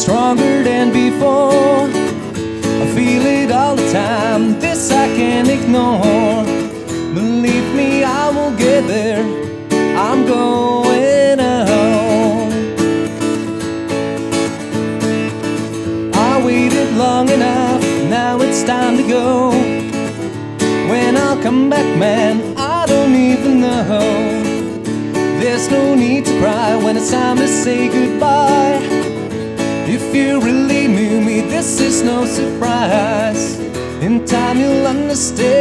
stronger than before. I feel it all the time, this I can't ignore. Believe me, I will get there. I'm going home. I waited long enough, now it's time to go. When I'll come back, man, I don't even know. There's no need to cry when it's time to say goodbye. If you really knew me, this is no surprise. In time, you'll understand.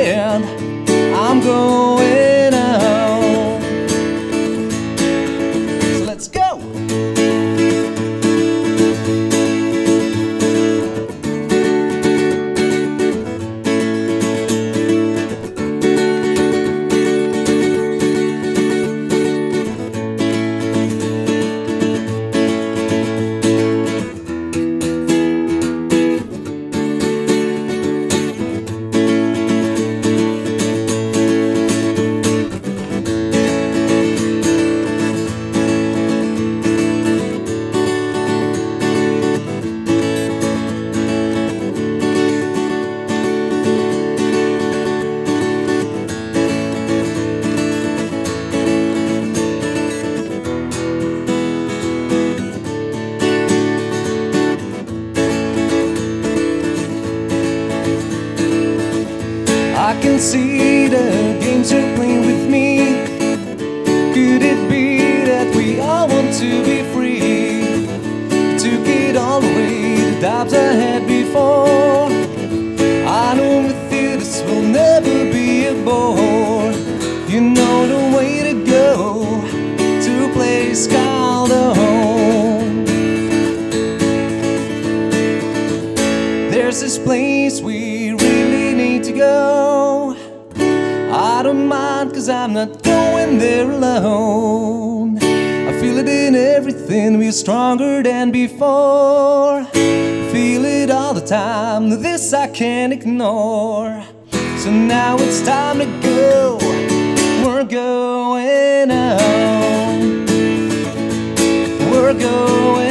I can see the games you're playing with me. Could it be that we all want to be free? Took it all away, the doubts I had before. I know with you this will never be a bore. You know the way to go to a place called a home. There's this place we to go. I don't mind, cause I'm not going there alone. I feel it in everything, we're stronger than before. Feel it all the time, this I can't ignore. So now it's time to go. We're going home. We're going